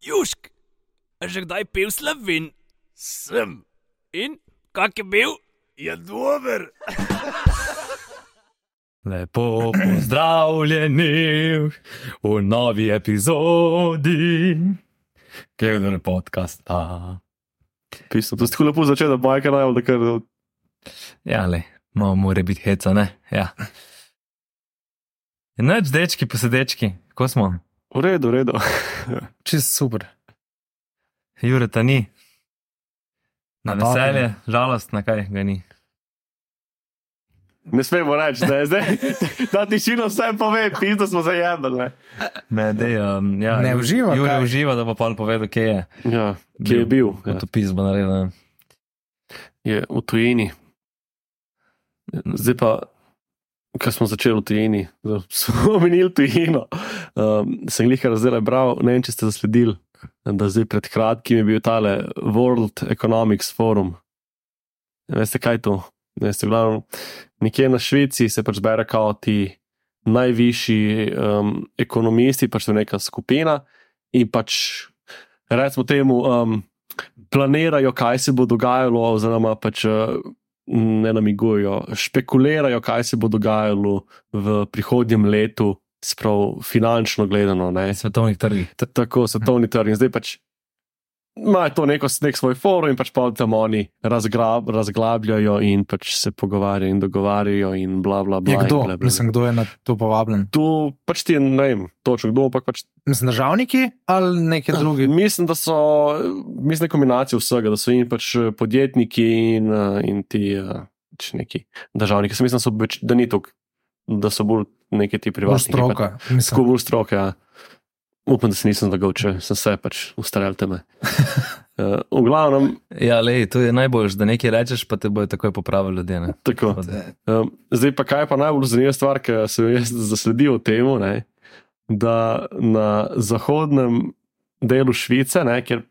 Južk, že kdaj pil slovin? Sem, In kak je bil? je dober. Lepo pozdravljeni v novi epizodi, Kevdor podcasta. Pisno, to si tako lepo začel, da bojka najbolj, da kar. Ja, le, malo mora biti heca, ne? Ja. Je Noč, dečki, posedečki, ko smo? V redu, v redu. Čist super. Jureta ni. Na veselje, žalost, na kaj ga ni. Ne smemo reči, da je zdaj. Ta tišina vse pove, pisno smo zajemali. ne. Dej, um, ja, Ne uživa, Jure kaj? uživa, da bo pa povedal, kje je. Ja, kje je bil? Ja, Utopis bo naredil. je v tujini. Zdaj pa, ko smo začeli v tujini, smo omenili tujino, um, sem jih razdela bral, ne vem, če ste zasledili, da zdaj pred kratkim je bil tale World Economics Forum. Veste, kaj je to? Veste, v glavnem, nekje na Švici se pač zbere kao ti najvišji um, ekonomisti, pač to je neka skupina in pač recimo temu um, planirajo, kaj se bo dogajalo, oziroma pač ne namigujejo, špekulirajo, kaj se bo dogajalo v prihodnjem letu, sprav finančno gledano. Ne? Svetovnih trgih. T- Tako svetovni trg in zdaj pač. Imajo to neko, nek svoj forum in pač pa tam oni razgrab, razglabljajo in pač se pogovarjajo in dogovarjajo in bla bla bla. Je kdo? bla, bla. Mislim, kdo je na to povabljen? Tu pač ti ne vem, točno kdo, ampak pač Mislim, državniki ali neki drugi? Mislim, da so, mislim, da je kombinacija vsega, da so in pač eh, podjetniki in, eh, in ti eh, pač neki državniki. Jaz mislim, da, so, da ni to, da so bolj neki ti Bolj privatniki. stroka. Tako Mislim, bolj stroke. Ja. Upam, da se nisem če sem se pač ustrelil teme. Uh, v glavnem, Ja, le, to je najboljš, da nekaj rečeš, pa te bojo takoj popravili ljudje. ne. tako. Um, zdaj pa kaj je pa najbolj zanimiva stvar, ki sem jo jaz zasledil temu, ne, da na zahodnem delu Švice, ne, kjer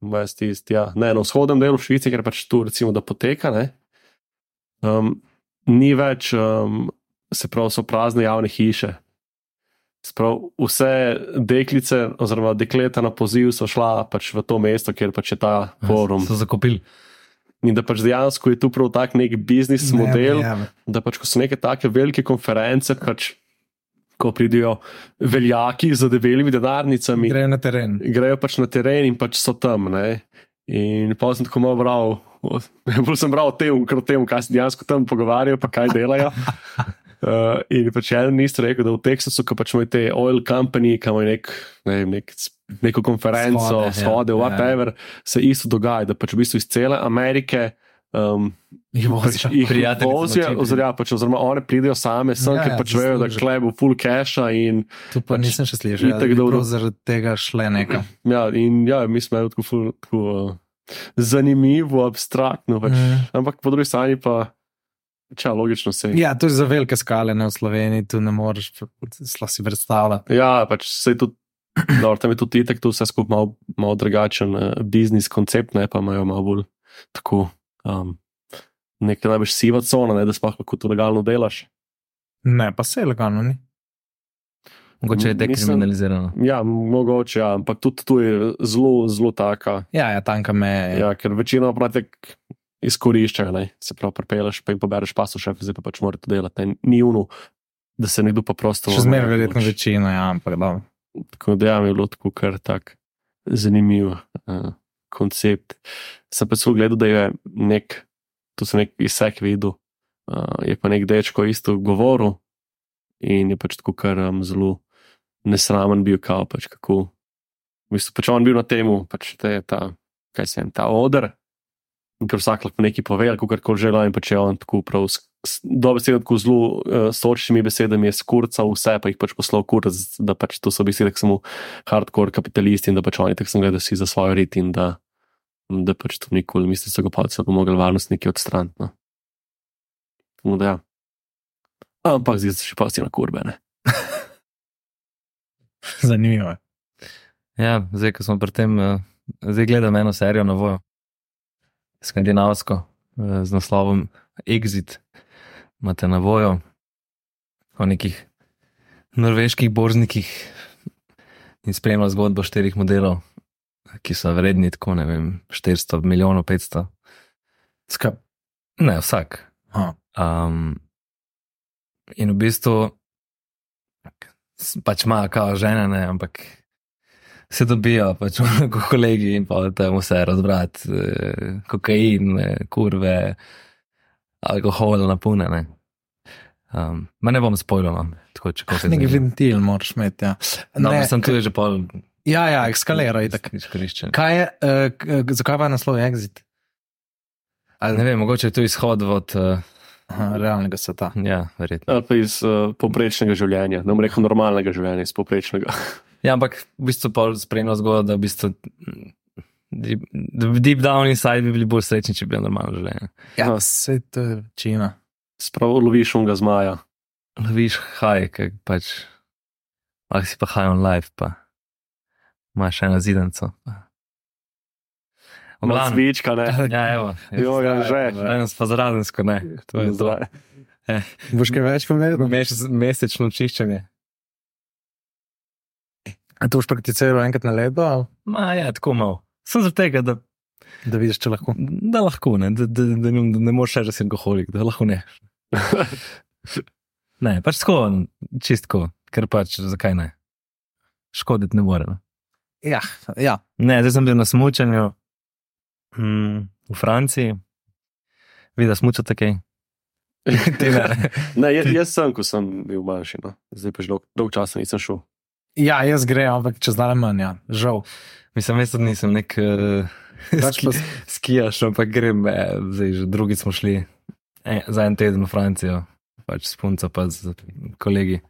imajo tisti, ja, ne, na vzhodnem delu Švice, kjer pač tu recimo da poteka, ne, um, ni več, um, se pravi, so prazne javne hiše. Sprav, vse deklice, oziroma dekleta na poziv so šla pač v to mesto, kjer pač je ta forum. So zakopili. In da pač dejansko je tu prav tak nek biznis ne, model, ne, da pač ko so neke take velike konference, pač ko pridijo veljaki z debelimi denarnicami, Grejo na teren. grejo pač na teren in pač so tam. Ne? In pa sem tako malo bral, bolj sem bral o tem, o tem, kaj se dejansko tam pogovarjajo, pa kaj delajo. Uh, in pač en minister rekel, da v Teksasu, ko pač imajo te oil company, ki imajo nek, ne vem, nek, neko konferenco, Shode, ja. shode, Ja. whatever, se isto dogaja, da pač v bistvu iz cele Amerike. Um, Jih pač vozijo. Prijateljice vozijo, oziroma, ja, pač, oziroma one pridejo same, sem, Ja, ker ja, pač vejo, da kleb v full cache Tu pa pač nisem še slišal, itak da bi dobro. prav zaradi tega šle nekam. Ja, in ja, mi smo tako, ful, tako uh, zanimivo, abstraktno. Pač. Mm. Ampak po drugi strani pa, če logično se. Ja, to je za velike skale, ne v Sloveniji, tu ne moreš si predstavljati. Ja, pač se tudi. Dobro, tam je tudi itek, tu vse skupaj malo, malo drugačen uh, biznis koncept, ne pa imajo malo bolj tako. Um, Nekaj najbolj siva cona, ne, da sploh lahko tu legalno delaš. Ne, pa se legalno ni. Mogoče je Mislim- dekriminalizirano. Ja, mogoče, ja, ampak tudi tu je zelo, zelo taka. Ja, ja tanka meja. Ja, ker večino pratek izkoriščajo, ne. se pravi, prepeleš pa jim pobereš pasošef, zdaj pa pač moraš to delati. Ne. Ni uno, da se nekdo pa prosto. Še zmeraj verjetno večina, ja, ampak da. Tako da ja, je bilo tako kar tak zanimiv uh, koncept. Sem pa celo gledal, da je nek, tu sem nek izsek videl, uh, je pa nek dečko isto govoril in je pač tako kar um, zelo nesramen bil, kao pač kako. V bistvu pač on bil na temu, pač te, ta, kaj se jim, ta odr. In ker vsak lahko nekaj pove, ali kar koli želi, in pač je on tako prav, dobesedno tako zelo uh, sočnimi besedami je skurcal vse, pa jih pač poslal kurc, da pač to so besede samo hardcore kapitalisti in da pač oni tako sem gledal si za svojo rit in da, da pač to nikoli, mislim, so ga pa so pomogli varnostniki odstraniti. No. Tako da ja. Ampak zdaj se še pa si na kurbe, ne. Zanimivo. Ja, zdaj, ko smo pri tem, eh, zdaj gledam eno serijo na vojo, skandinavsko, eh, z naslovom Exit. Imate na vojo o nekih norveških borznikih in spremljal zgodbo štirih modelov, ki so vredni tako, ne vem, 400 milijonov, 500. Skap. Ne, vsak. Aha. Um, in v bistvu pač ima kao žene, ne, ampak se dobijo, pač kot kolegi in pa tam vse razbrati, eh, kokain, eh, kurve, alkohol, napune. Ne. Um, ma ne bom spojil, no, tako če kaj se Neki ventil moraš imeti. Ja, No, Ne, sem tudi že pol ja, ja ekskalera je tako. izkoriščen. Kaj je, uh, zakaj pa je naslov Exit? Ne vem, mogoče je to izhod od, uh, Aha, realnega sveta. ja, verjetno. Ali pa iz uh, poprečnega življenja, ne bom rekel normalnega življenja, iz poprečnega. Ja, ampak v bistvu pa spremljal zgodbo, da v bistvu deep, deep down inside bi bili bolj srečni, če bi bilo normalno življenje. Ja, vse to je večina. Spravo loviš unga zmaja. Loviš haj, kaj pač, ali si pa high on life, pa imaš eno zidanco. pa- V glavnem. Cvička, ne. Ja, evo. Jo, ja, že. Danes pa zravensko, ne. To je to. Zdaj. Boš kaj več povedal? Mesečno čiščenje. A to boš prakticiral enkrat na ali Ma ja, tako malo. Sem zaradi tega, da, da vidiš, če lahko. da lahko, ne, da, da, da, ne, da ne moreš reči, da si alkoholik, da lahko ne. Ne, pač tako, čistko, ker pač zakaj ne. Škoditi ne more. No. Ja, ja. Ne, zdaj sem bil na smučanju mm, v Franciji, videl smučati kaj. Ti ne. Ne, jaz, jaz sem, ko sem bil manjši, no. zdaj pa že dolg, dolg časa nisem šel. Ja, jaz grem, ampak čez dan manj, ja. žal. Mislim, jaz tudi nisem nek uh, ski, skijaš, ampak grem, eh, zdaj že drugi smo šli eh, za en teden v Francijo, pač s punco pa z kolegi.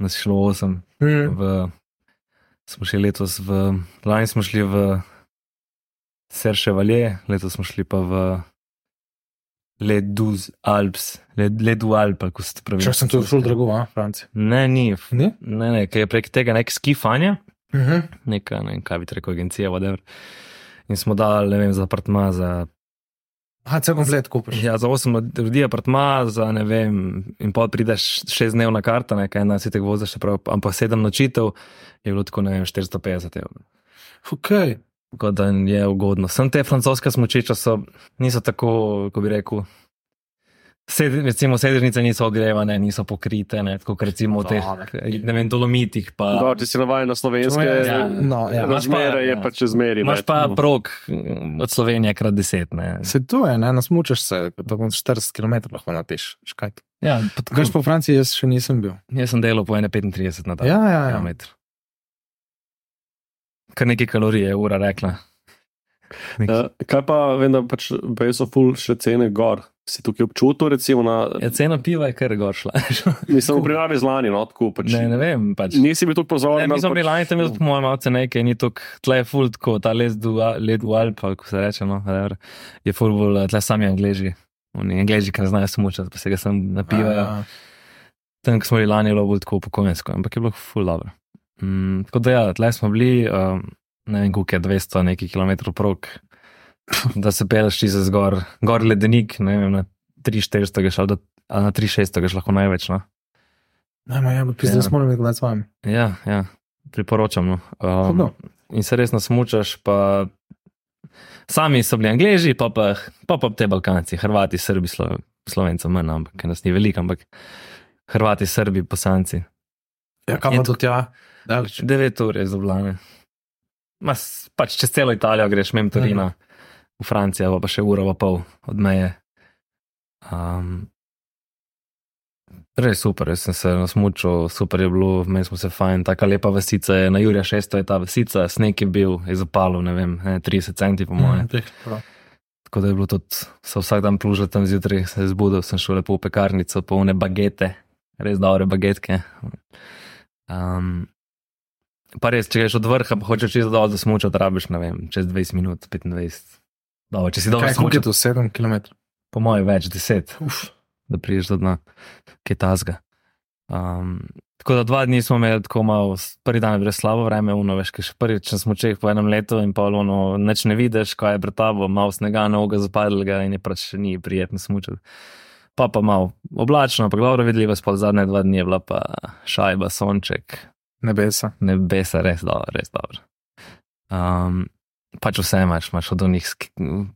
Nas je šlo osem. Mm. V, smo šli letos v, lani smo šli v Serše Valje, letos smo šli pa v Leduz Alps, Led, Ledu Alp, ali kako se to pravi. Če sem tu šel drago, a, Franci. Ne, ni. Ni? Ne, ne, ker je prek tega nek skifanje, Mhm. neka, ne vem, kaj bi rekel, agencija, whatever. In smo dali, ne vem, za apartma, za, Aha, cel komplet kupiš. ja, za 8 ljudi apartma, za ne vem, in pol prideš 6 dnevna karta, nekaj na si te voziš, prav, ampak 7 nočitev je bilo tako, ne vem, 450 evrov. Ok. Tako da je ugodno. Sem te francoske smočiče so, niso tako, kako bi rekel. Sed, recimo sedežnice niso ogrevane, niso pokrite, ne, tako kot recimo v teh, ne vem, dolomitih. Pa, No, če si navaden na slovenske, Ja. No, ja. razmere je ja. pač čezmeri. Imaš ne. pa prog od Slovenije krat deset. Ne. Se to je, ne, nasmučaš se, tako 40 km lahko nateš. Škaj. Ja, Greš po Franciji, jaz še nisem bil. jaz sem delal po 1,35 na dan. Ja, ja, ja. kilometer. Kar nekaj kalorij je ura rekla. Nekaj- Uh, kaj pa, vem, da pač so ful še cene gor. Si tukaj občutil, recimo, na, Ja, cena piva je kar gor šla. mislim, v primerjavi z lani, no, tako pač. ne, ne vem. Pač. Nisi bil tako pozoren. Ne, smo pač- bili lani tam, po mojem, malce nekaj, ni tako, tle je full, tako ta led v Alp, ali kako se reče, no, whatever, je full, bolj, tle sami angliži. Oni angliži, ki ne znajo smučati, pa se ga sem napivajo. Tam, ko smo bili lani, je bilo bolj tako pokojninsko, ampak je bilo full dobro. Mm, tako da ja, tle smo bili, um, ne vem, koliko je 200 nekaj kilometrov prog, da se peleš čez zgor, gor ledenik, ne vem, na 3-400 ga šel, da, na 3-600 ga šel lahko največ, no. Najma, ja, pizda, Ja. jaz moram biti z vami. Ja, ja, priporočam. No. Um, Hudo. in se res nasmučaš, pa sami so bili angliži, pa pa, pa, pa te Balkanci, Hrvati, Srbi, Slo, Slovenci, manj, ampak nas ni veliko, ampak Hrvati, Srbi, Bosanci. Ja, kam Je to tja? Daleč. 9 ur je. Ma, s- pač čez celo Italijo greš, mem Torina, v Francijo, pa še uro pa pol od meje. Um, res super, jaz sem se nasmučil, super je bilo, vmes smo se fajn, taka lepa vasica je, na Jurija 600 je ta vasica, sneg je bil, je zapalil, ne vem, ne, 30 centi po moje. Mm, teh, prav. Tako da je bilo tudi, se vsak dan plužil tam zjutraj, se zbudil, sem šel lepo v pekarnico, polne bagete, res dobre bagetke. Um, pa res, če greš od vrha, pa hočeš čez dol zasmučati, rabiš, ne vem, čez 20 minut, 25. Dobro, če si dobro koliko je smučal, to? 7 km. po mojem več, 10, Uf. da priješ do dna, kaj tazga. Um, tako da dva dni smo imeli tako malo, prvi dan je bilo slabo vreme, uno, veš, kaj še prvič na smočeh po enem letu in pa ono, neč ne vidiš, kaj je pred tabo, malo snega, noga zapadlega in je pač ni prijetno smučati. Pa pa malo oblačno, pa dobro vidljivo, spod zadnje dva dni je bila pa šajba, sonček, Nebesa. nebesa, res dobro, res dobro. Um, pač vse imaš, imaš od onih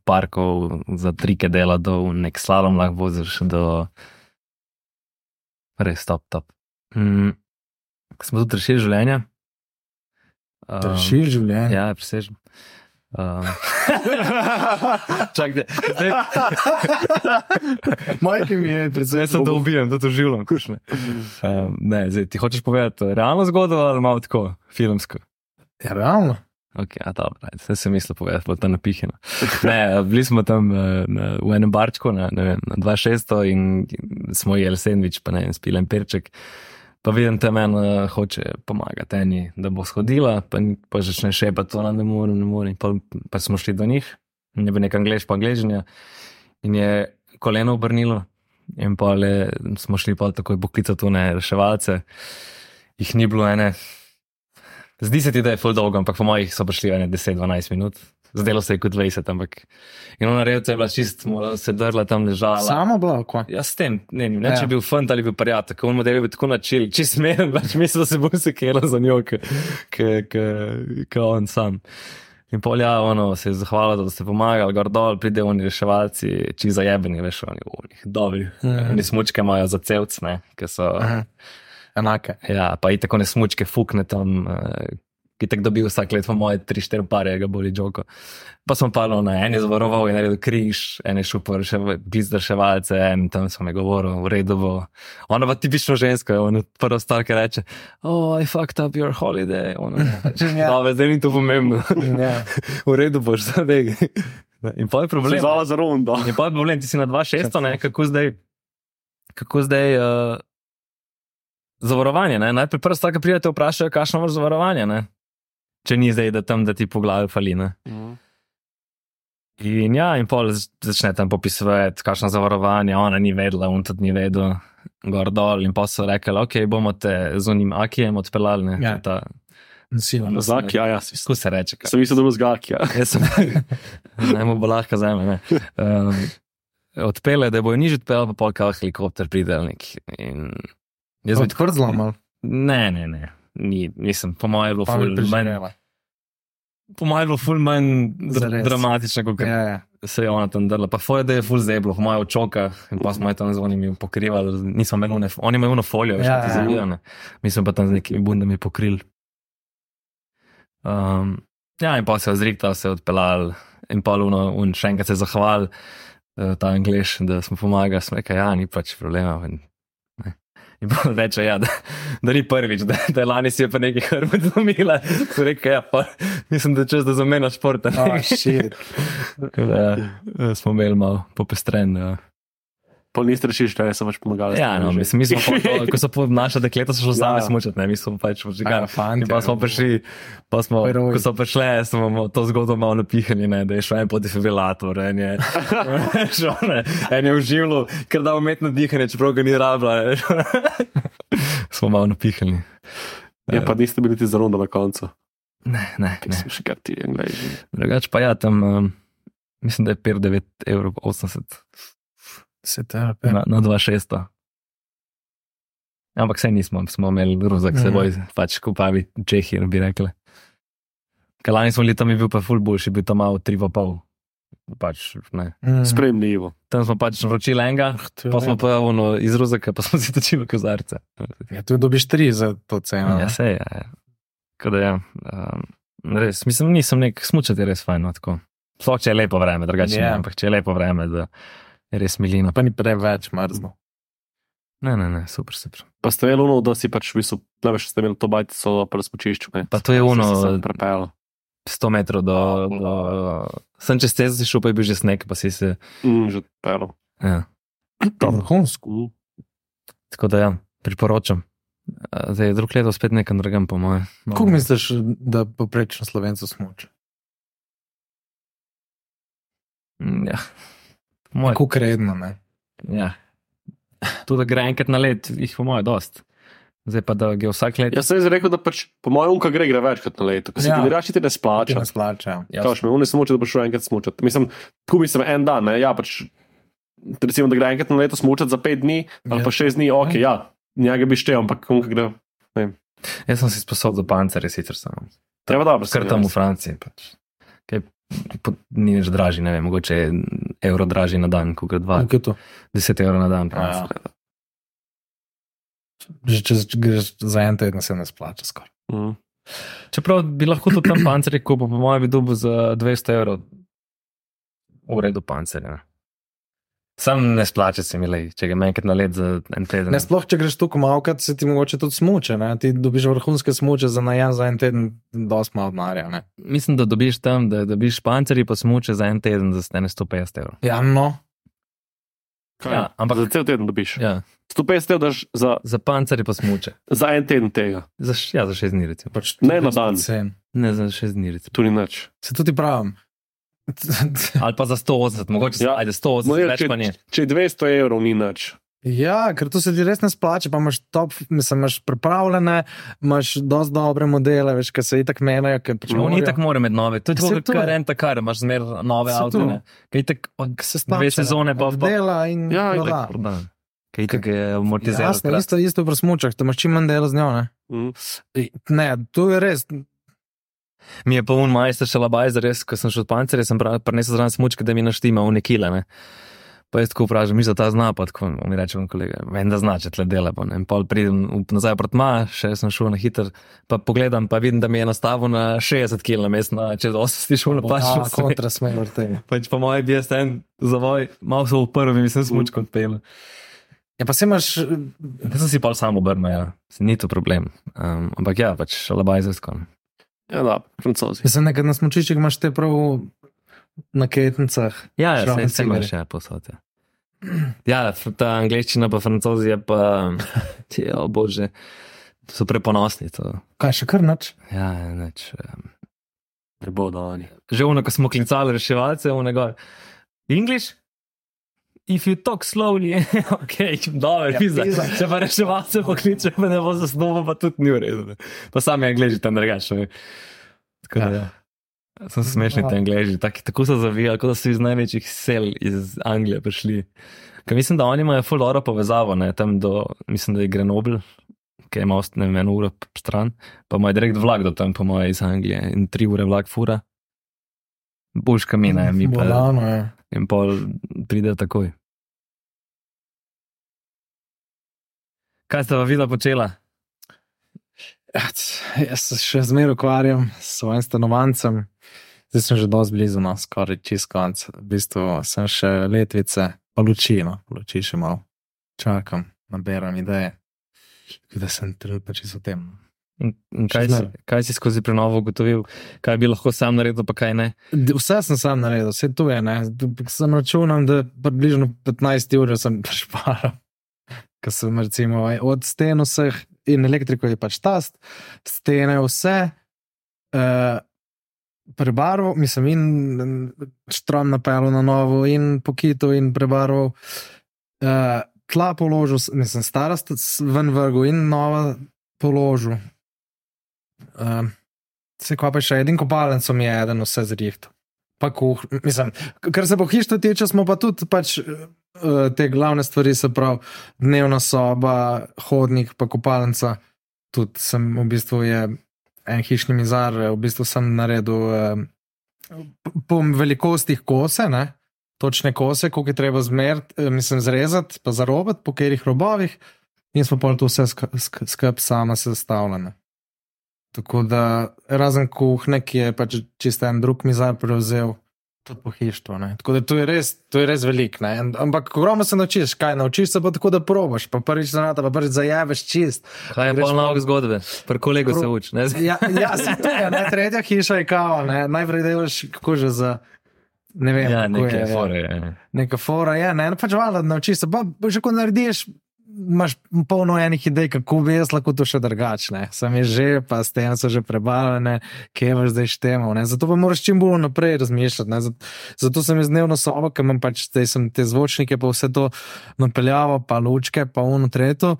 parkov za trike dela do nek slalom lahko voziš do res top, top. Mm, smo tudi rešili življenje. Um, Rešil življenje. Ja, presežem. Um, Čakaj, zdaj, Majki mi je zdaj sem da ubijem, da to življenje, kušne. Um, ne, zdaj, ti hočeš povedati realno zgodbo ali malo tako, filmsko? Ja, realno. Ok, a dobro, zdaj sem mislil povedati, bo to napihano. Ne, bili smo tam eh, na, v enem barčku na, ne vem, na 2600 in smo jedli sendvič, pa ne vem, spili en perček. Pa vidim, da meni uh, hoče pomagati eni, da bo shodila, pa, pa začne še pa to, da ne morem, ne morem. Pa, pa smo šli do njih, in je bil nek angliš, pa angližnja, in je koleno obrnilo, in pa le, smo šli pa takoj poklicati tune reševalce. Jih ni bilo ene. Zdi se ti, da je full dolgo, ampak po mojih so prišli ene 10-12 minut. Zdelo se je kot 20, ampak. In ona revca je bila čist, mola se drla tam ležala. Samo bilo, ko. Ja, s tem, ne, ne, ne Ja. če je bil fant ali bil prijatelj, ko on model je bil tako načel, čist smeren, pač mislim, da se bo se kela za njo, kot on sam. In polja, ono, se je zahvalila, da ste pomagali, gor dol, pride oni reševalci, čist zajebeni, veš, oni, oni, dobri. Mhm. Oni smučke imajo za celc, ne, ki so. Aha. Enake. Ja, pa i tako ne smučke fukne tam, uh, ki tako dobi vsak let, po moje, tri, štiri pare, ga boli žoko. Pa smo pa no, na eni zavaroval in naredil križ, en je šel po reševalce, en tam smo me govoril, v redu bo. Ona pa tipično ženska, ona prva stvar, ki reče, oh, I fucked up your holiday. Ona, Ja. no, zdaj ni to pomembno. Ja. v redu boš, zdaj. In pa je problem. Zvala za rondo. Je pa je problem, ti si na 2600, ne, kako zdaj, kako zdaj uh, zavarovanje, ne? najprej prvo stvar, ki pridete, vprašajo, kakšno imaš zavarovanje, ne? Če ni zdaj, da tam, da ti po glavi fali. Ne? In ja, in pol z- začne tam popisovati, kakšno zavarovanje, ona ni vedela, on tudi ni vedel, gor dol. In pa so rekli, ok, bomo te z unim akijem odpeljali. ne, Ja. Ta, Sila. Zak, ja, ja, si se reče? kaj? Sem mislil, da bo zgak, ja. Jaz sem, naj mu bo lahko za me. Um, odpele, da bojo niž odpele, pa polka helikopter pride ali nek. In jaz bi tako. Zlomal. Ne, ne, ne. Ni, nisem, po mojem je bilo ful manj, po mojem je bilo ful manj dr Zares. dramatično, kot Ja, ja. se je ona tam drla. Pa foje, da je ful zeblo, mojem očoka, in pa smo tam z onimi pokrivali, nismo imeli, une, oni imajo uno folijo, veš, Ja, ja, ja. zavijane. Mi smo pa tam z nekimi bundami pokrili. Um, ja, in pa se je zriktal, se je odpeljal, in pa luno, in še enkrat se zahval, uh, ta angliš, da smo pomagali, smo rekli, ja, ni pač problema. In. In pa reče, ja, da, da ni prvič, da, da lani si je pa nekaj hrbet zlomila. So rekli, ja, pa mislim, da je čas, da zamenja šport. Oh, shit. Tako da, ja, smo imeli malo popestren. Ja. Pol niste rešili, da sem pač pomagal. Ja, no, mislim, mi smo, pol ko so po naša dekleta, so šli sami Ja. smučati, ne, mi smo pač Ja, fantje, In pa smo prišli, pa smo, Heroji. ko so prišli, smo mu to zgodbo malo napihali, ne, da je šel en po defibrilator, en je, šel, ne, en je uživljal, ker da umetno dihanje, čeprav ga ni rabila. ne. smo malo napihali. Ja, pa niste bili ti za rondo na koncu. Ne, ne, ne. sem še kar ti angliži. Drugač pa ja, tam um, mislim, da je 5,9 evrov 80 Se tepe. na, na 2,600. Ampak sej nismo, smo imeli ruzak Mhm. seboj, pač kupavi Čehi, bi rekli. Kalani smo bili tam, je bil pa full boljši, bil tam malo 3,5. Pač, ne. Mm. Spremljivo. Tam smo pač naročili enega, To je pa smo pa ono, iz ruzaka, pa smo si točili kozarce. Ja, tu dobiš tri za to ceno. Ja, ne? sej, ja. ja. Tako da ja, um, res, mislim, nisem nek smučati je res fajn. No, tako. Sploh če je lepo vreme, drugače Ja. yeah. ne, ampak če je lepo vreme, da je res milino. Pa ni preveč mrzlo. Ne, ne, ne, super, super. Pa ste imeli ono, da si pač v bistvu, ne veš, ste imeli to bajtico pri smočišču. ne? Pa to je ono, se prepel. 100 metrov do. do sem čez cesto si šel, pa je bil že sneg, pa si se. Mm, že odpel. Ja. Vrhunsko. Mm. Tako da ja, priporočam. Zdaj je drug leto spet nekam drugam, po mojem. No. Kako misliš, da poprečno slovencu smuče? Mm, Ja. Mojem, Kako redno, ne? ja. Tudi da gre enkrat na let, jih po mojem dost. Zdaj pa da gre vsak let. Jaz sem zdaj rekel, da pač po mojem unka gre, gre večkrat na leto. Ko si Ja. ja. ti ti ne Ti splača. nas plačajo. Ja, Kaš me, oni smoče, da boš šel enkrat smučati. Mislim, tu mislim en dan, ne, ja, pač, recimo, da gre enkrat na leto smučati za pet dni ali Ja. pa šest dni, ok, ja, njega bi štel, ampak unka gre. Jaz sem si sposodil pancerje, sicer sem. Treba dobro, Kar tam v Franciji. Pač. Kaj, po, ni več dražji, ne vem, mogoče evro dražji na dan, kot dva. Kako je to? 10 evrov na dan. Ja. Že če greš za en teden, se ne splača skoraj. Mm. Čeprav bi lahko tudi tam pancerje kupil, po mojem, bi dobil za 200 evrov. V redu pancerje. Sam ne splača se mi, lej, če ga enkrat na let za en teden. Ne, sploh, če greš tukaj malo, se ti mogoče tudi smuče. Ne? Ti dobiš vrhunske smuče za najem za en teden, dosti malo denarja. ne. Mislim, da dobiš tam, da dobiš pancerje pa smuče za en teden za stene 150 evrov. Ja, no. Kaj, Ja, ampak- za cel teden dobiš. Ja, 150 evrov daš za, za pancerje pa smuče. za en teden tega. Za, ja, za šest dni. Pač Ne na dan. Cen. Ne za šest dni. Tu ni nič. Se tudi pravim. Ali pa za 180, mogoče Ja. ja. ajde 180, No, no, ja, več pa ni. Če je 200 evrov, ni nič. Ja, ker to se ti res ne splača, pa imaš top, mislim, imaš pripravljene, imaš dosti dobre modele, veš, ki se itak Pač No, ni morajo. tako more med nove. To je Se tako, kar je. en takar, imaš zmer nove Se to. avto. Kaj tak od se dve sezone pa pa. dela in Ja, proda. itak proda. Kaj tak je amortiziral. Jasno, isto, isto v smučah, da imaš čim manj dela z njo. Ne, Mm. ne to je res. Mi je pa un majster še labaj, res, ko sem šel od pancerja, sem prinesel zraven smučke, da mi naštima v nekile. Ne. Pa jaz tako vprašam, mi za ta zna, pa tako mi reče, on kolega, vem, da zna, če tle dela. Pa, ne. In pol pridem v- nazaj pred ma, še sem šel na hiter, pa pogledam, pa vidim, da mi je nastavil na 60 km na na čez 80 šel na pač. A, kontra smer vrte. Pač po mojem bi jaz en zavoj, malo so v prvi, mislim, smučko odpel. Ja, pa se imaš, Jaz sem si pa sam obrnil, ja. Se ni to problem. Um, ampak ja, pač šalabajzersko. Ja, da, francozi. mislim, nekaj na smučiščih imaš te prav na ketnicah. Ja, ja Šrafen se, imaš še posod. Ja. ja, ta angliščina pa francozi je pa, ja, o bože, so preponosni. To. Kaj še kar noč? Ja, neč. Um, Ne bodo oni. že ono, ko smo klicali reševalce, ono gor. English? If you talk slowly, ok, dobro, Ja, ja, pizda. pizda. Če pa reševalce pokliče, pa ne bo zasnovo, pa tudi ni v redu. Pa sami angliži tam drugače. Tako da, ja. Sem smešni ti angliži, tak, tako so zavijali, kot da so iz največjih sel iz Anglije prišli. Ker mislim, da oni imajo full dobro povezavo, ne, tam do, mislim, da je Grenoble, ki ima ost- ne vem, eno uro stran, pa ima direkt vlak do tam, po moje, iz Anglije in tri ure vlak fura. Boš kamina, mi pa Bolano je. In pol pride takoj. Kaj ste pa videla počela? Ja, c- Jaz se še zmeraj ukvarjam s svojim stanovancem. Zdaj sem že dosti blizu, no, skoraj čist konc. V bistvu sem še letvice, pa luči, no, luči še malo. Čakam, naberam ideje. Tako da sem trenutno čisto v tem. In, in kaj, si, kaj si skozi prenovo ugotovil, kaj bi lahko sam naredil, pa kaj ne? Vse sem sam naredil, vse tu je. Ne. Sem računam, da približno 15 ur sem prišparal. Ker sem recimo od sten vseh in elektriko je pač tast, stene vse, uh, prebarval, mislim, in štrom napeljal na novo, in pokito in prebarval. Uh, tla položil, mislim, starost ven vrgu in nova položil. Uh, Se kva pa še en kopalnico mi je eden vse zrihtal. Pa kuh, mislim, kar se pohištva tiče, smo pa tudi pač, uh, te glavne stvari, se pravi, dnevna soba, hodnik, pa kopalnica. Tudi sem v bistvu je en hišni mizar, v bistvu sem naredil uh, po velikostih kose, ne? točne kose, koliko je treba zmeriti, eh, mislim, zrezati, pa zarobati, po katerih robovih, in smo pa to vse skrb sk skrb sama sestavljene. Tako da, razen kuhne, ki je pač čisto en drug mizar prevzel, tudi pohištvo. Ne? Tako da to je res, to je res velik. Ne? Ampak ogromno se naučiš, kaj naučiš se pa tako, da probaš, pa prvič zanata, pa prvič zajaveš čist. Kaj je pa- novega zgodbe? Pri kolegu Pro- se uči. ne? Ja, ja se to je, ne? tretja hiša je kao, ne? najprej delaš kako že za. Ne vem, Ja, nekaj je, fore. Ja. neka fora je, ne, no, pač valjda naučiš se, pa že ko narediš, imaš polno enih idej, kako bi jaz lahko to še drugačne. Sam je že, pa stene so že prebaljene, kje imaš zdaj štemo, ne, zato pa moraš čim bolj naprej razmišljati, ne, zato, zato sem jaz dnevno sobo, ker imam pač sem te zvočnike, pa vse to napeljavo, pa lučke, pa uno tretjo.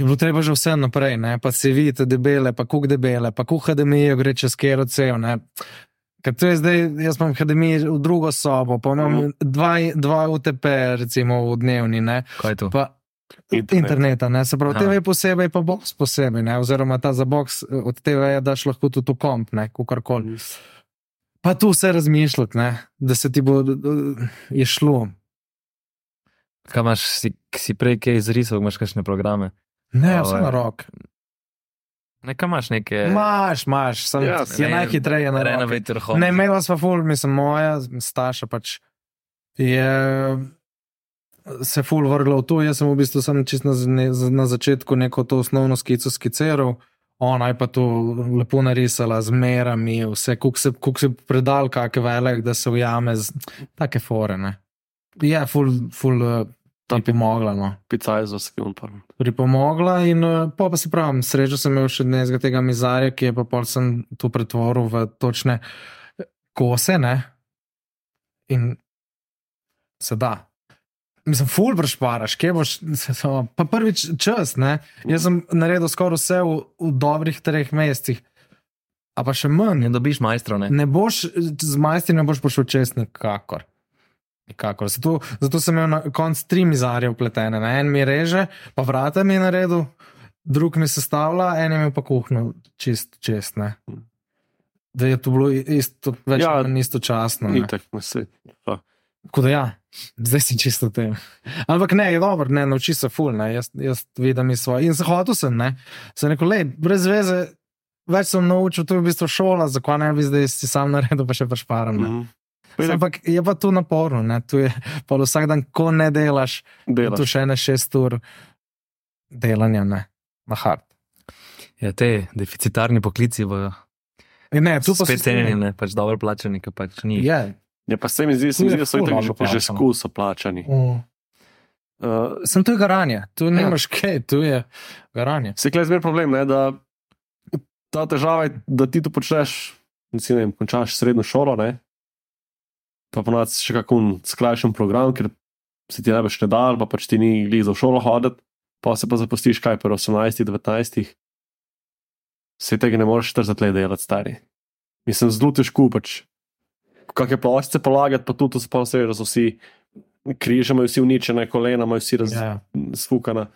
Je bilo treba že vse naprej, ne? pa se vidite debele, pa kuk debele, pa kuk HDMI gre čez kero cel. Ne? Ker to je zdaj, jaz imam HDMI v drugo sobo, pa imam dva, dva UTP, recimo v dnevni, ne? Kaj je to? pa Internet. interneta. Ne? Se pravi. TV je posebej, pa box posebej, ne? oziroma ta za box od TV je daš lahko tudi v komp, ne, kakorkoli. Pa tu vse razmišljati, ne? da se ti bo eh, je šlo. Kaj imaš, si, si prej kaj izrisal, imaš kakšne programe? Ne, vse na rok. Nekaj imaš neke. Imaš, imaš, sem Ja, je najhitreje na home. Ne, imela sva ful, mislim, moja staša pač je se ful vrgla v to. Jaz sem v bistvu sem čist na, na, začetku neko to osnovno skico skiciral. Ona je pa to lepo narisala z merami, vse, kuk se, se predal, kakšne velik, da se ujame z take fore. Ne. Je ful, ful uh, tam pomogla. No. Picaj za sekund. pa. Pripomogla in uh, pa, pa se pravim, srečo sem imel še dnevnega tega mizarja, ki je pa pol sem to pretvoril v točne kose, ne? In se da. Mislim, ful prešparaš, kje boš, pa prvič čas, ne? Jaz sem naredil skoraj vse v, v dobrih treh mesecih, a pa še manj. Ne dobiš majstrov, ne? Ne boš z majstri, ne boš prišel čez nikakor. Nikakor. Zato, zato sem imel na koncu tri mizarje upletene. Ne? En mi reže, pa vrata mi je naredil, drug mi sestavlja, en imel pa kuhno čist, čist. Ne? Da je to bilo isto, več Ja, ali manj istočasno. na svet. Pa. Tako da ja, zdaj si čisto v tem. Ampak ne, je dobro, ne, nauči se ful, ne, jaz, jaz vidim iz svoje. In se hotel sem, ne, sem rekel, le, brez veze, več sem naučil, to je v bistvu šola, zakaj ne bi zdaj si sam naredil, pa še prešparam. Ne. Pa itak Ampak je pa tu naporno, ne, tu je pa vsak dan, ko ne delaš, Delaš. tu še ne šest ur delanja, ne, na hard. Ja, te deficitarni poklici bojo Ne, tu pa se cenjeni, ne, pač dobro plačani, ki pač ni. Je. Ja, pa se mi zdi, se mi zdi da so dobro že, že skuso plačani. Mm. Uh, Sem tu je garanje, tu Ja. nimaš kaj, tu je garanje. Se je zmer problem, ne, da ta težava je, da ti to počneš, si, ne vem, končaš srednjo šolo, ne, pa ponovadi še kakšen skrajšen program, ker se ti največ ne da, ali pa pač ti ni glih za v šolo hoditi, pa se pa zapustiš kaj pri 18, 19. Se tega ne moreš 40 let delati, stari. Mislim, zelo težko pač. Kakšne ploščice polagati, pa tudi to se pa vse, da so vsi križe, imajo vsi uničene kolena, imajo vsi raz, Ja, razfukana.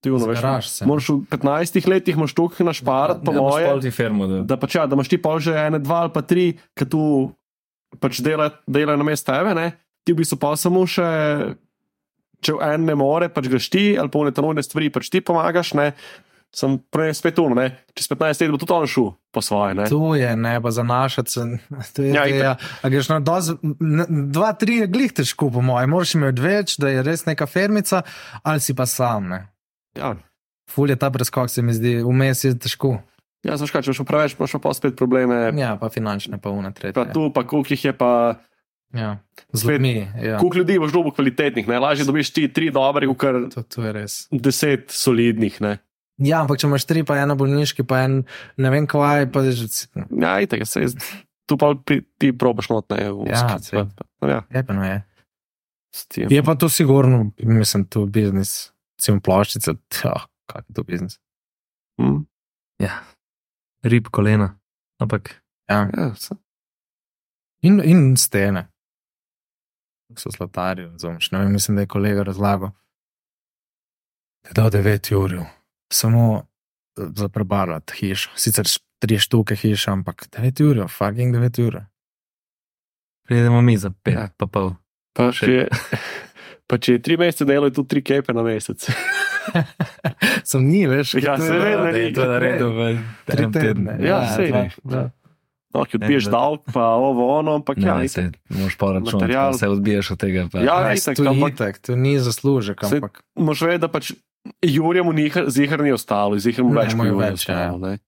Veš, se. Moraš v 15 letih imaš tukaj našparati, po Ja, moje, firmo, da. da, pač, ja, da imaš ti pol že ene, dva ali pa tri, ki tu pač delajo dela na mestu tebe, ne? ti v bistvu pa samo še, če en ne more, pač greš ti ali pa v netanovne stvari, pač ti pomagaš, ne? Sem prej spet tu, ne? čez 15 let bo tudi on šel po svoje. Ne? To je ne, pa zanašati se. Je, Ja, ja, ja. A greš na doz, dva, tri je glih težko, po mojem. Moraš imeti več, da je res neka fermica, ali si pa sam. Ne. Ja, Ful je ta preskok, se mi zdi, vmes je težko. ja znaš kaj, če pa preveč, imaš pa spet probleme. Ja, pa finančne, pa una Pa tretja. tu, pa koliko jih je pa. Ja. Z ljudmi. Ja. Koliko ljudi boš dobil kvalitetnih, ne? lažje dobiš ti tri dobre, kot To, to je res. deset solidnih. Ne? Ja, ampak če imaš tri, pa ena bolniški, pa en ne vem kvaj, pa je že. Ja, itek, se je. Tu pa pri- ti probaš notne. Ja, sej. ja, Je pa no je. s tem. Je pa to sigurno, mislim, to biznis. Cim ploščice, oh, kak je to biznis. Hm, Ja, rib kolena. Ampak Ja. ja, se- In, in stene. So zlatarji, razumeš. Ne vem, mislim, da je kolega razlagal. Da je 9 ur, samo za prebarvati hišo. Sicer tri štuke hiš, ampak 9 ur, fucking 9 ur. pridemo mi za pet, Ja. ja. pa pol. Pa, če, pa če je tri mesece delo, je tudi tri kepe na mesec. Sem ni, veš, Ja, to je- seveda Da ni. je to naredil v Tri enem tednu. tedne. Ja, ne. dva. No, ki odbiješ Ne, davek, pa ovo, ono, ampak Ne, ja, ne, se moraš pa računati, Material. pa se odbiješ od tega. Pa. Ja, Ja, itak, to je ampak- itak, to ni zaslužek, ampak Moš vedeti, da pač Jurjem mu zihar ni ostalo, zihar mu Ne, več kot več, ja. ostalo. ne.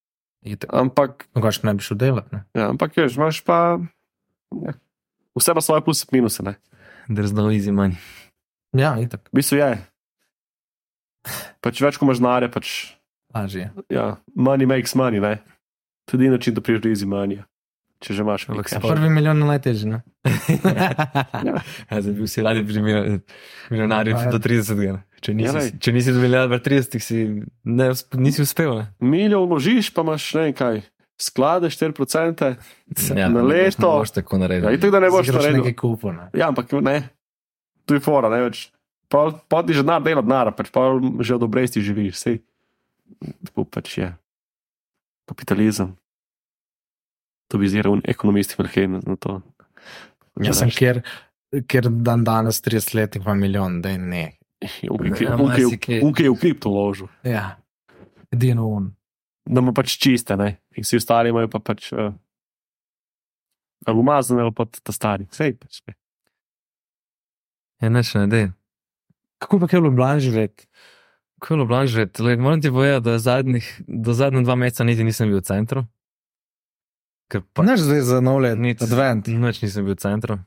itak. Ampak, Mogoče ne bi šel delati. Ne? ja, ampak veš, imaš pa ja, vse na svoje pluse in minuse. Ne. There's no easy money. Ja, itak, V bistvu je. Pač več, ko imaš znare, pač lažje. ja, money makes money. Ne. Tudi način, da priješ do easy money. Če že imaš Ampak nekaj. Prvi milijon je najtežji. ne? Ja, zdaj bi vsi radi bili milijonarji Ja. do 30. ne. Če nisi, lej. če nisi do milijarda 30, si ne, nisi uspel. Ne? Milijo vložiš, pa imaš ne kaj, sklade 4%. Ja, Na leto. Ne boš tako naredil. Ja, itak, da ne boš naredil. nekaj kupo. Ne? Ja, ampak ne, tu je fora, ne več. pa, pa ti že denar dela denar, pač pa že od obresti živiš, vse. Tako pač je. Kapitalizem. To bi zira ekonomisti vrheni na to. Jaz sem kjer, kjer dan danes 30 let ima milijon, da je ne. Ja, marsikaj. Ukaj je v kripto ložil. Ja, edino un. Da ima pač čiste, ne. In vsi ostali imajo pa pač. Uh, ali umazane, ali pa ta stari. Sej pač. Ne. Je neč ne, dej. Kako pa je bilo Blanž živeti? Ko je bilo blažje, moram ti povedati, da zadnjih, do zadnjih dva meseca niti nisem bil v centru. Ker pa Naš zdaj za nov let, Nič. advent. Noč nisem bil v centru.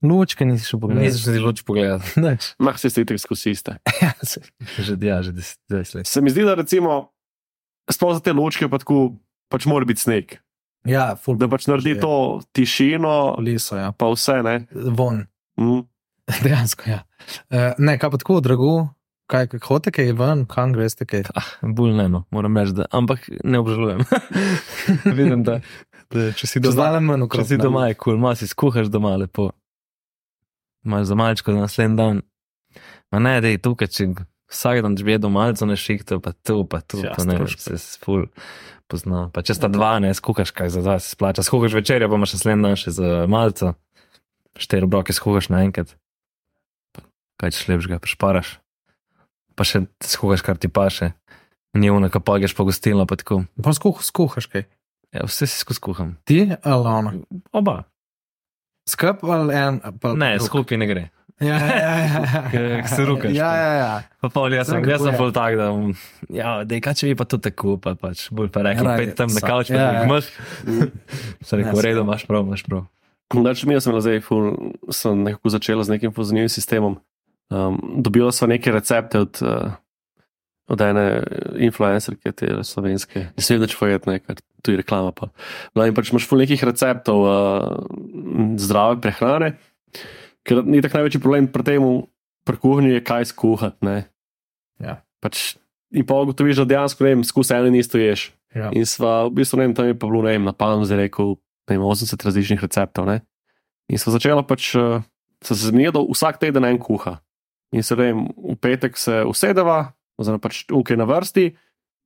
Lučke nisi še pogledal. Nisem se ti luč pogledal. Nič. Mah se ste itek skozi iste. Ja, saj. Že, ja, že 20 let. Se mi zdi, da recimo, sploh za te ločke pa tako, pač mora biti sneg. ja full Da pač naredi je. to tišino, liso, ja. pa vse, ne. Von. Mm. Dejansko, ja. Uh, ne, kaj pa tako, drago, kaj, kaj hote, kaj je ven, kam greste, kaj. Ah, bolj ne, no, moram reči, da. Ampak ne obžalujem. Vidim, da, da če si doma, če si doma, je kul, cool, malo si skuhaš doma lepo. Imaš za malčko za naslednji dan. Ma ne, da je tukaj, če vsak dan bi jedel malce na šihtu, pa tu, pa tu, Ja, pa ne, se ful pozna. Pa če sta dva, ne, skuhaš kaj za dva se splača. Skuhaš večerjo, pa imaš naslednji dan še za malce. Štiri obroke skuhaš naenkrat. Kaj če lepšega, prešparaš. Pa še skuhaš, kar ti paše. Ni ono, ko pogeš po gostilno, pa tako. Pa skuh, skuhaš kaj. Ja, vse si skuham. Ti ali ona? Oba. Skup ali en? Pa, Ne, skupaj ne gre. Ja, ja, ja. ja. Se rukaš, Ja, pa. ja, ja. Pa pol, jaz sem, jaz sem je. bolj tak, da ja, dej, kaj če bi pa to tako, pa pač bolj pa rekel, pet tam na kavč, ja, pa ja. imaš. Se rekel, v redu, imaš prav, imaš prav. Znači, mi smo zdaj ful, sem nekako začela z nekim zanimivim sistemom. Um, dobila sva neke recepte od, uh, od ene influencerke, te slovenske, ne smem več povedati, ne, ker tu je reklama. Pa. No, in pač imaš ful nekih receptov uh, zdrave prehrane, ker ni tak največji problem pri tem, pri kuhinji je kaj skuhati. ne. Ja. Pač, in pa ugotoviš, da dejansko ne vem, skus eno in isto ješ. ja. In sva, v bistvu, ne vem, tam je pa bilo, ne vem, na zdaj rekel, ne vem, 80 različnih receptov. Ne? In sva začela pač, uh, se da vsak teden en kuha. In se vem, v petek se usedeva, oziroma pač ukaj na vrsti,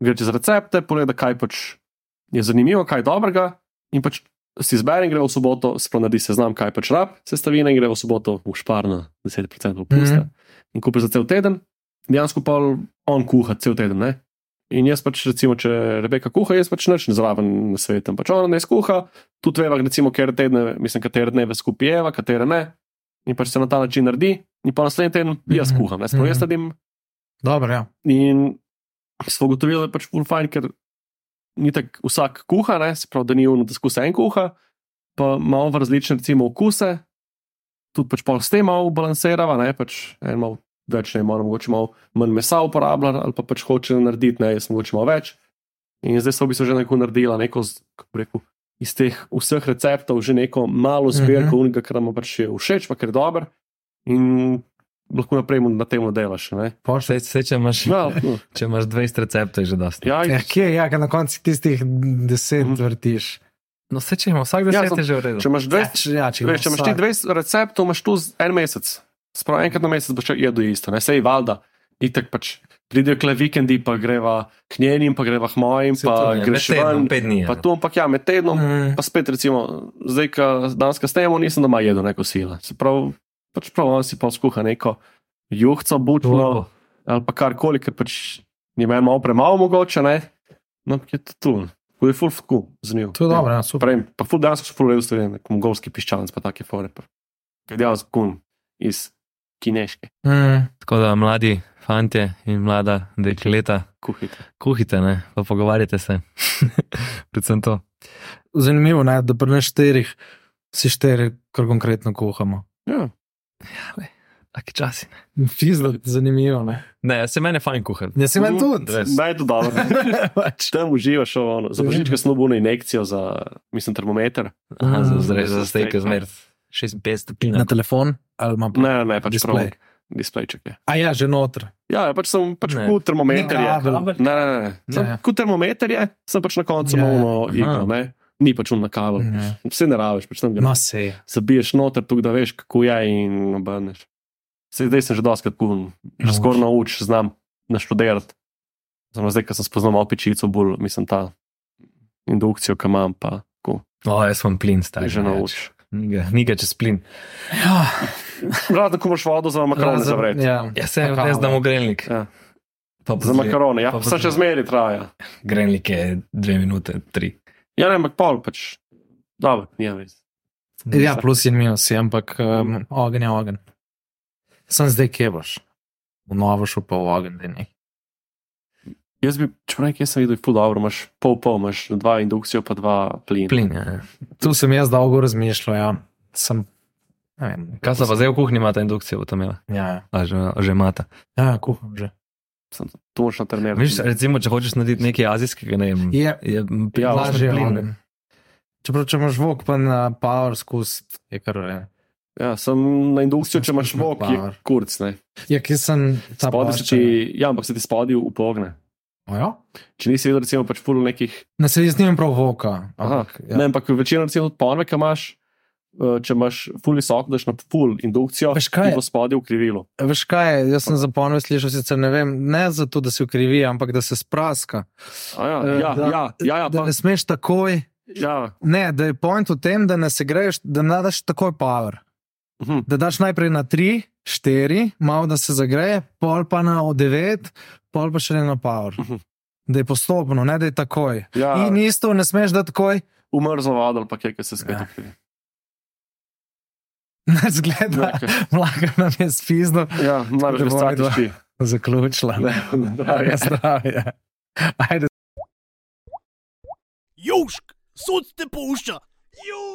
gre čez recepte, pogleda, kaj pač je zanimivo, kaj je dobrega. In pač si izbere in gre v soboto, sploh naredi seznam, kaj pač rab, sestavine in gre v soboto v šparno 10% opusta. Mm. -hmm. In kupi za cel teden, dejansko pa on kuha cel teden. Ne? In jaz pač, recimo, če Rebeka kuha, jaz pač nič ne zraven na svetu. Pač ona ne skuha, tudi veva, recimo, katere tedne, mislim, katere dneve skupaj jeva, katere ne. In pač se na ta način naredi, in pa naslednji teden jaz Mhm. kuham, ne sploh jaz Mhm. naredim. Dobro, ja. In smo ugotovili, da je pač full fajn, ker ni tako vsak kuha, ne, se pravi, da ni uno, da skusa en kuha, pa malo različne, recimo, okuse, tudi pač pol s tem malo balansirava, ne, pač en malo več, ne, malo, mogoče malo manj mesa uporablja, ali pa pač hoče narediti, ne, jaz mogoče malo več. In zdaj so v bistvu že neko naredila, neko, kako rekel, iz teh vseh receptov, že neko malo zbirko, Mhm. mm -hmm. kar nam pač je všeč, pa ker je dober. In lahko naprej mu na tem delaš. ne. Se, se, če, imaš, Ja, no. če imaš 20 receptov, je že dosti. Ja, Ja, kje je, ja, na koncu tistih deset Mhm. vrtiš. No, se, če ima vsak Ja, 10, sem- je že v redu. če imaš Ja, 20, če, ja, če, veš, če imaš ti 20 receptov, imaš tu en mesec. Sprav enkrat na mesec boš jedel isto, ne sej valjda. Itek pač pridejo kle vikendi, pa greva k njenim, pa greva k mojim, to pa med greš ven. pet dni. Pa tu, ampak ja, med tednom, Mm. pa spet recimo, zdaj, ko danes kasneje, nisem doma jedel neko sila. Se pravi, pač prav on si pa skuha neko juhco, butno To- ali pa karkoli, ker pač je meni malo premalo mogoče, ne. No, je to tu. Ko je full fuku, zanimivo. To je dobro, ja, super. Prej, pa ful dejansko so fulali stvari, nek mongolski piščanc, pa take fore. pa. Kaj dejansko kun iz kineške Mm. Tako da mladi fantje in mlada dekleta, kuhite. kuhite, ne, pa pogovarjate se. Predvsem to. Zanimivo je, da pri nas štirih si štiri, kar konkretno kuhamo. Ja. Taki časi. Fizno, zanimivo. Ne? Ne, se meni fajn kuhati. Ja, si meni tudi. Naj to dobro. Pač. Tam uživaš, ono. za božička smo bili injekcijo za, mislim, termometer. Aha, za, Mm. za, za Za steak steak, zmer 56 stopinj. Na telefon ali ima Ne, ne, ne, pač Display. prav. Displejček je. A ja, že noter. Ja, pač sem pač Ne. kot termometer. Je. Ne, ne, ne. Ja, ja. kot termometer je, sem pač na koncu Ja, ja. malo Aha. Ne. Ni pač un na kabel. Ja. Vse ne rabiš, pač tam ga No, se je. zabiješ noter, tukaj da veš, kako je in obrneš. Se zdaj sem že doskrat pun, že Nauč. skoraj nauč, znam naštudirati. Samo zdaj, ko sem spoznal malo pečico, bolj mislim ta indukcijo, ki imam, pa tako, O, jaz sem plin, stari. že nauč. Niga čez plin. Ja, Rado, ko moraš vodo za makarone razen- zavreti. Ja, Jaz sem Kakao. res dam v grelnik. Ja. Pa Za makarone, ja, pa pa se pozli- še zmeri traja. Grelnik je dve minute, tri. Ja, ne, ampak pol pač. Dobro, nije res. ja plus in minus, je, ampak um, ogenj je ogenj. Sem zdaj kje boš. V novo šel pa v ogenj, da ne. Jaz bi, če pravi, jaz sem videl, ful dobro, imaš pol pol, imaš dva indukcijo, pa dva plina. Plin, ja. Tu sem jaz dolgo razmišljal, ja. Sem, ne vem. Kaj so pa zdaj v kuhinji, imate indukcijo, tam imela? Ja, ja. A že, že imate. ja kuham že. Sem to moraš na trener. Viš, recimo, če hočeš narediti nekaj azijskega, ne vem. Je, Je Ja, lažje ogenj. Čeprav, če imaš vok, pa na power skust, je kar ne. Ja, sem na indukcijo, če imaš vok, je kurc, ne. Ja, ki sem ta Spodaj se ja, ampak se ti spodaj upogne. Ja? Če nisi videl, recimo, pač ful nekih, Ne, se jaz nimam prav voka. aha, Ampak, ja. ne, ampak večino recimo od ponve, ki imaš, če imaš ful visoko, daš na ful indukcijo, Veš kaj? ti bo spodaj ukrivilo. Veš kaj, jaz sem za ponove slišal, sicer ne vem, ne zato, da se ukrivi, ampak da se spraska. A ja, Eh, ja, da- ja, ja, ja, Da pa, ne smeš takoj, ja. ne, da je point v tem, da ne se greš, da ne daš takoj power. mhm. Da daš najprej na 3, 4, malo da se zagreje, pol pa na 9, pol pa še ne na power. Mhm. Da je postopno, ne da je takoj. Ja, In isto ne smeš da takoj, umrzlo vodo ali pa kaj, ki se spet Ja. Zgleda, Nekaj. mlaka nam je spizno, Ja, bi bomo dva. statiški. zaključila. Ne, Ja, zdravje. Ajde. Južk, sod te pušča. Južk.